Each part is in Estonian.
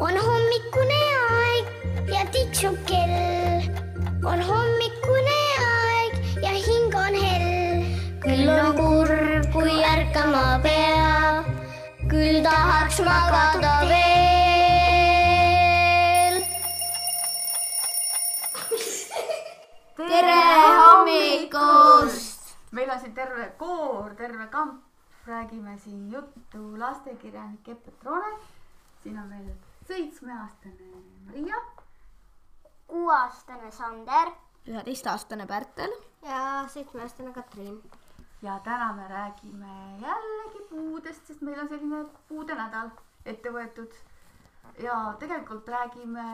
on hommikune aeg ja tiksub kell. on hommikune aeg ja hing on hell. küll on kurb, kui ärkama pea, küll tahaks magada veel. tere hommikust! meil on siin terve koor, terve kamp, räägime siin juttu lastekirjanik Epp Petrone. siin on meil seitsmeaastane Maria, kuueaastane Sander üheteistaastane Pärtel. ja seitsmeaastane Katrin. ja täna me räägime jällegi puudest, sest meil on selline puudenädal ette võetud. ja tegelikult räägime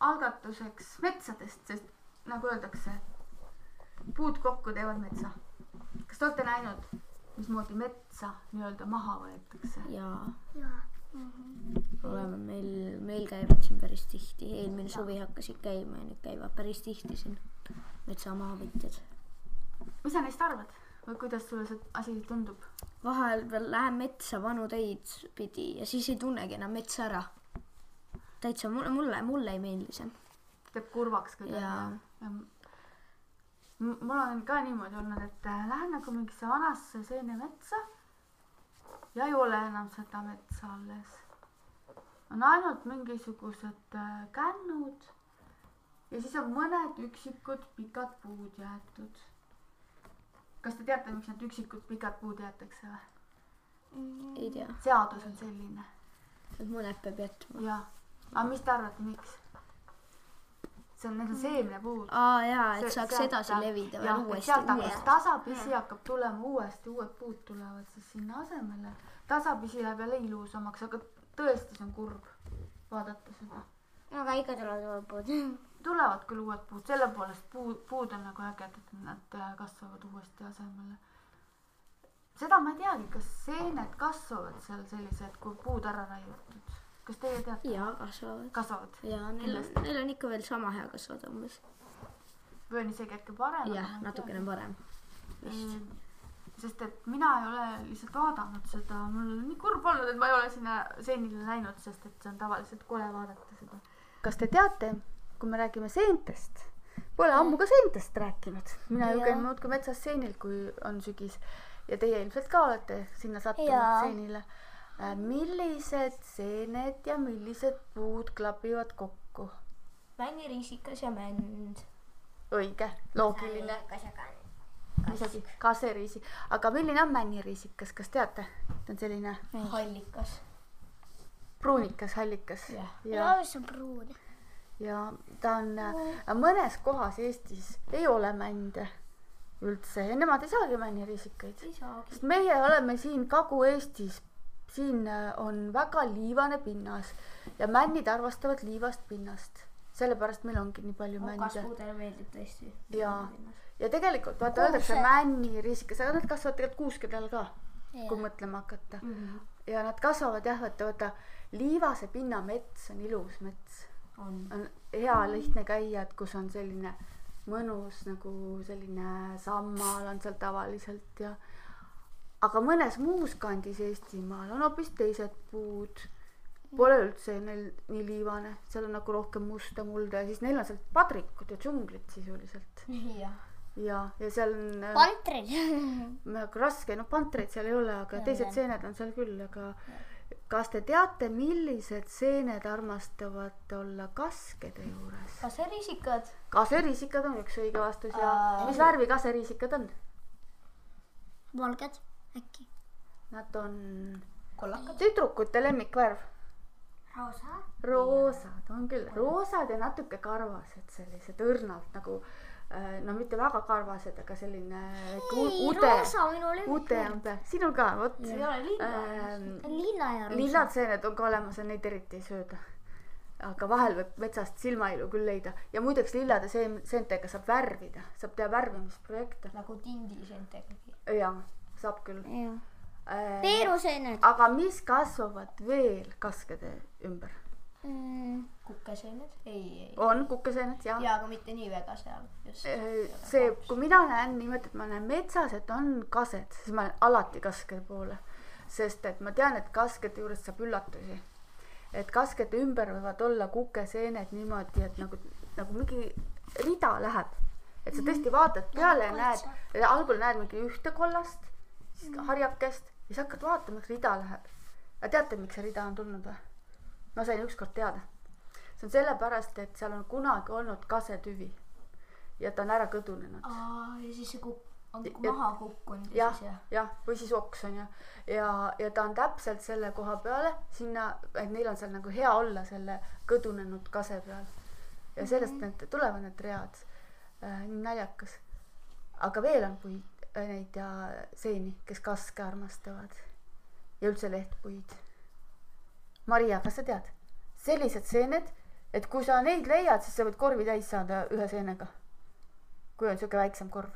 algatuseks metsadest, sest nagu öeldakse, puud kokku teevad metsa. kas te olete näinud, mismoodi metsa nii-öelda maha võetakse? ja jaa. Oleme meil, meil käivad siin päris tihti, eelmine suvi hakkasid käima ja nüüd käivad päris tihti siin metsamaavõtjad. mis sa neist arvad või kuidas sulle see asi tundub? vahel veel lähen metsa vanu teid pidi ja siis ei tunnegi enam metsa ära. täitsa mulle, mulle, mulle ei meeldi see. teeb kurvaks kuidagi mul on ka niimoodi olnud, et äh, lähen nagu mingisse vanasse seenemetsa ja ei ole enam seda metsa alles. On ainult mingisugused äh, kännud ja siis on mõned üksikud pikad puud jäetud. kas te teate, miks need üksikud pikad puud jäetakse või? ei tea, seadus on selline et mõned peab jätma. jah, aga mis te arvate, miks? see on, need on seemnepuud. aa jaa, et saaks sealt edasi levida veel uuesti, sealt hakkab tasapisi hakkab tulema uuesti, uued puud tulevad siis sinna asemele. tasapisi läheb jälle ilusamaks, aga tõesti, see on kurb vaadata seda. aga ikka tulevad uued puud. tulevad küll uued puud, selle poolest puu, puud on nagu ägedad, et nad äh, kasvavad uuesti asemele. seda ma ei teagi, kas seened kasvavad seal sellised, kui puud ära raiutud. kas teie teate? jaa, kasvavad. kasvavad jaa, neil on, neil on ikka veel sama hea kasvada umbes. või on isegi hetke parem? jah, natukene parem. vist. Mm, sest et mina ei ole lihtsalt vaadanud seda, mul on nii kurb olnud, et ma ei ole sinna seenile läinud, sest et see on tavaliselt kole vaadata seda. kas te teate, kui me räägime seentest, pole ammu ka seentest rääkinud, mina ju käin muudkui metsas seenil, kui on sügis ja teie ilmselt ka olete sinna sattunud Jaa. seenile. millised seened ja millised puud klapivad kokku? männiriisikas ja mänd. õige, loogiline. Isegi kaseriisi, aga milline on männiriisikas, kas teate? ta on selline hallikas. pruunikas, hallikas Jah. ja, mis on pruun? ja ta on äh, mõnes kohas Eestis ei ole mände üldse ja nemad ei saagi männiriisikaid, sest meie oleme siin Kagu-Eestis, siin äh, on väga liivane pinnas ja männid armastavad liivast pinnast, sellepärast meil ongi nii palju mände kasvuudele meeldib tõesti. Jaa. Ja tegelikult vaata öeldakse männiriisikas, aga nad kasvavad tegelikult kuuskede all ka, kui mõtlema hakata. Mhm. ja nad kasvavad jah, vaata, vaata liivase pinna mets on ilus mets, on. on hea lihtne käia, et kus on selline mõnus nagu selline sammal on seal tavaliselt ja aga mõnes muus kandis Eestimaal on hoopis teised puud. Pole üldse neil nii liivane, seal on nagu rohkem musta mulda ja siis neil on seal padrikud ja džunglid sisuliselt jah. ja, ja seal on äh, pantrid. raske, noh pantreid seal ei ole, aga teised seened on seal küll, aga kas te teate, millised seened armastavad olla kaskede juures? kaseriisikad. kaseriisikad on üks õige vastus ja Aa. mis värvi kaseriisikad on? valged äkki? Nad on kollakad. tüdrukute lemmikvärv. roosa. roosad on küll, roosad ja natuke karvased, sellised õrnalt nagu no mitte väga karvased, aga selline väike u- ude, roosa minu ude on peal, sinul ka, vot. lilla. Lilla ja roosa. lillad seened on ka olemas ja neid eriti ei sööda. aga vahel võib metsast silmailu küll leida ja muideks lillade seen-, seentega saab värvida, saab teha värvimisprojekte. nagu tindiseentegagi. jaa, saab küll jah. äh,. peeruseened. aga mis kasvavad veel kaskede ümber? Mm, kukeseened. ei, ei. on kukeseened ja, jaa, aga mitte nii väga seal. just. Äh, see, kui mina näen niimoodi, et ma näen metsas, et on kased, siis ma lähen alati kaskede poole. sest et ma tean, et kaskede juurest saab üllatusi. et kaskete ümber võivad olla kukeseened niimoodi, et nagu, nagu mingi rida läheb. et sa tõesti vaatad peale ja näed, algul näed mingi ühte kollast, siis harjakest ja siis hakkad vaatama, et rida läheb. aga teate, miks see rida on tulnud või? Ma sain ükskord teada. see on sellepärast, et seal on kunagi olnud kasetüvi ja ta on ära kõdunenud. aa, ja siis see kuk-, on Ja- maha kukkunud ja siis jah,. jah, või siis oks on ju. ja, ja ta on täpselt selle koha peale sinna, et neil on seal nagu hea olla selle kõdunenud kase peal. ja sellest mm -hmm. need tulevad need read äh,. nii naljakas. aga veel on puid äh, neid ja seeni, kes kaske armastavad ja üldse lehtpuid. Maria, kas sa tead, sellised seened, et kui sa neid leiad, siis sa võid korvi täis saada ühe seenega. kui on sihuke väiksem korv,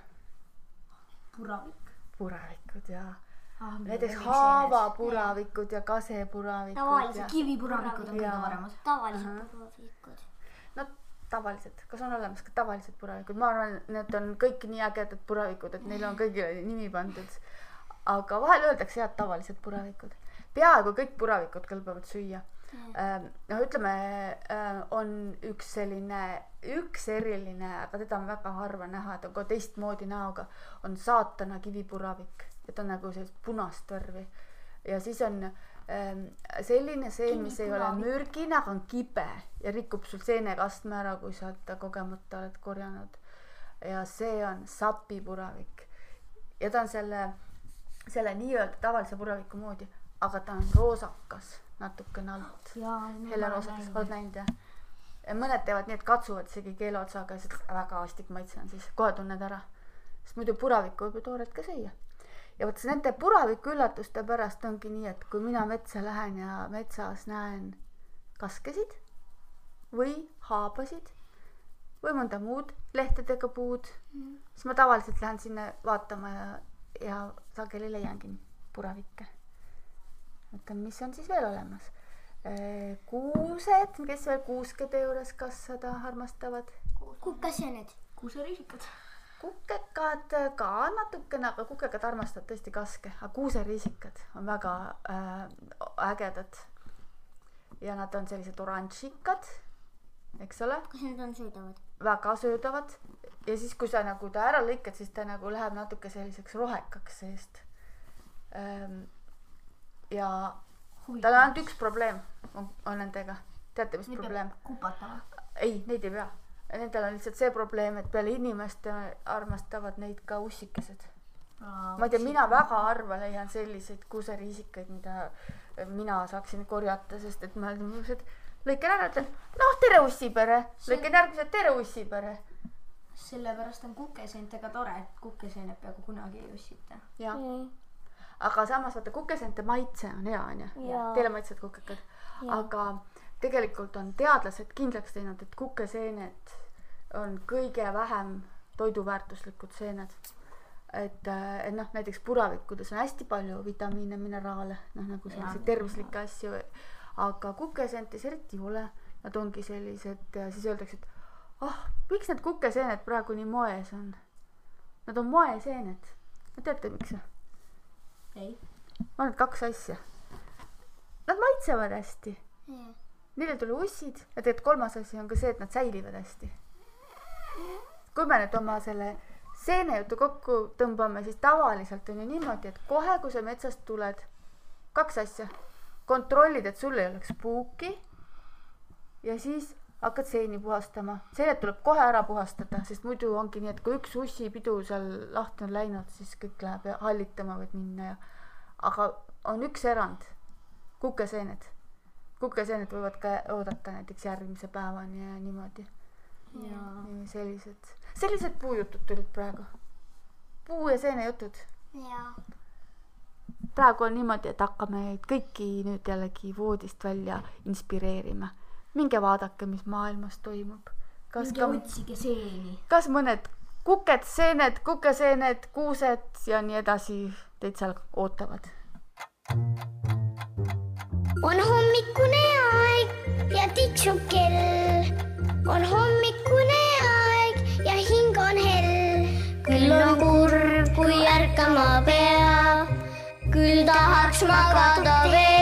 puravik. puravikud ja ah,. näiteks haavapuravikud ja kasepuravikud Tavalised ja kivipuravikud on kõige Jaa. paremad. tavalised purvavikud. no tavalised, kas on olemas ka tavalised puravikud, ma arvan, need on kõik nii ägedad puravikud, et neile on kõigile nimi pandud. aga vahel öeldakse et tavalised puravikud. Peaaegu kõik puravikud kõlbavad süüa. no ütleme, on üks selline, üks eriline, aga teda on väga harva näha, et on ka teistmoodi näoga, on saatana kivipuravik, et on nagu sellist punast värvi. ja siis on ähm, selline seen, mis ei ole mürgine, aga on kibe ja rikub sul seenekastme ära, kui sa ta kogemata oled korjanud. ja see on sapipuravik ja ta on selle, selle nii-öelda tavalise puraviku moodi, aga ta on roosakas natukene alt, helleroosakas, oled näinud jah? mõned teevad nii, et katsuvad isegi keele otsaga ja siis väga vastik maitse on siis, kohe tunned ära. sest muidu puravikku võib ju tooret ka süüa. ja vot nende puraviku üllatuste pärast ongi nii, et kui mina metsa lähen ja metsas näen kaskesid või haabasid või mõnda muud lehtedega puud, siis ma tavaliselt lähen sinna vaatama ja, ja sageli leiangi puravikke. mõtlen, mis on siis veel olemas. kuused, kes veel kuuskede juures kasvada armastavad? kukaseened. kuuseriisikad. kukekad ka natukene, aga kukekad armastavad tõesti kaske, aga kuuseriisikad on väga äh, ägedad. ja nad on sellised oranžikad, eks ole, kas need on söödavad? väga söödavad ja siis, kui sa nagu ta ära lõikad, siis ta nagu läheb natuke selliseks rohekaks seest ähm,. Ja tal on ainult üks probleem on, on nendega, teate, mis probleem? kupatama. ei, neid ei pea. Nendel on lihtsalt see probleem, et peale inimeste armastavad neid ka ussikesed. ma ei tea, mina väga harva leian selliseid kuuseriisikaid, mida mina saaksin korjata, sest et ma olen niisugused, lõikan ära, ütlen noh, tere ussipere, lõikan järgmised, tere ussipere. sellepärast on kukeseentega tore, et kukeseened peaaegu kunagi ei ussita. jah, aga samas vaata kukeseente maitse on hea, onju. Teile maitsevad kukekad, aga tegelikult on teadlased kindlaks teinud, et kukeseened on kõige vähem toiduväärtuslikud seened. et, et noh, näiteks puravikkudes on hästi palju vitamiine, mineraale, noh nagu selliseid tervislikke asju, aga kukeseentes eriti ei ole. Nad ongi sellised, siis öeldakse, et ah oh,, miks need kukeseened praegu nii moes on? Nad on moeseened. teate, miks või? ei. ma et kaks asja. Nad maitsevad hästi, neil ei tule ussid ja tegelikult kolmas asi on ka see, et nad säilivad hästi. kui me nüüd oma selle seenejutu kokku tõmbame, siis tavaliselt on ju niimoodi, et kohe, kui sa metsast tuled, kaks asja, kontrollid, et sul ei oleks puuki ja siis hakkad seeni puhastama, seened tuleb kohe ära puhastada, sest muidu ongi nii, et kui üks ussipidu seal lahti on läinud, siis kõik läheb ja hallitama võib minna ja aga on üks erand, kukeseened. kukeseened võivad ka oodata näiteks järgmise päevani ja niimoodi. jaa. sellised, sellised puujutud tulid praegu. puu ja seenejutud. jaa. praegu on niimoodi, et hakkame kõiki nüüd jällegi voodist välja inspireerima. Minge vaadake, mis maailmas toimub. kas minge ka, otsige seeni. kas mõned kuked, seened, kukeseened, kuused ja nii edasi teid seal ootavad on hommikune aeg ja tiksub kell. on hommikune aeg ja hing on hell. küll on kurb, kui ärkama pea, küll tahaks magada veel.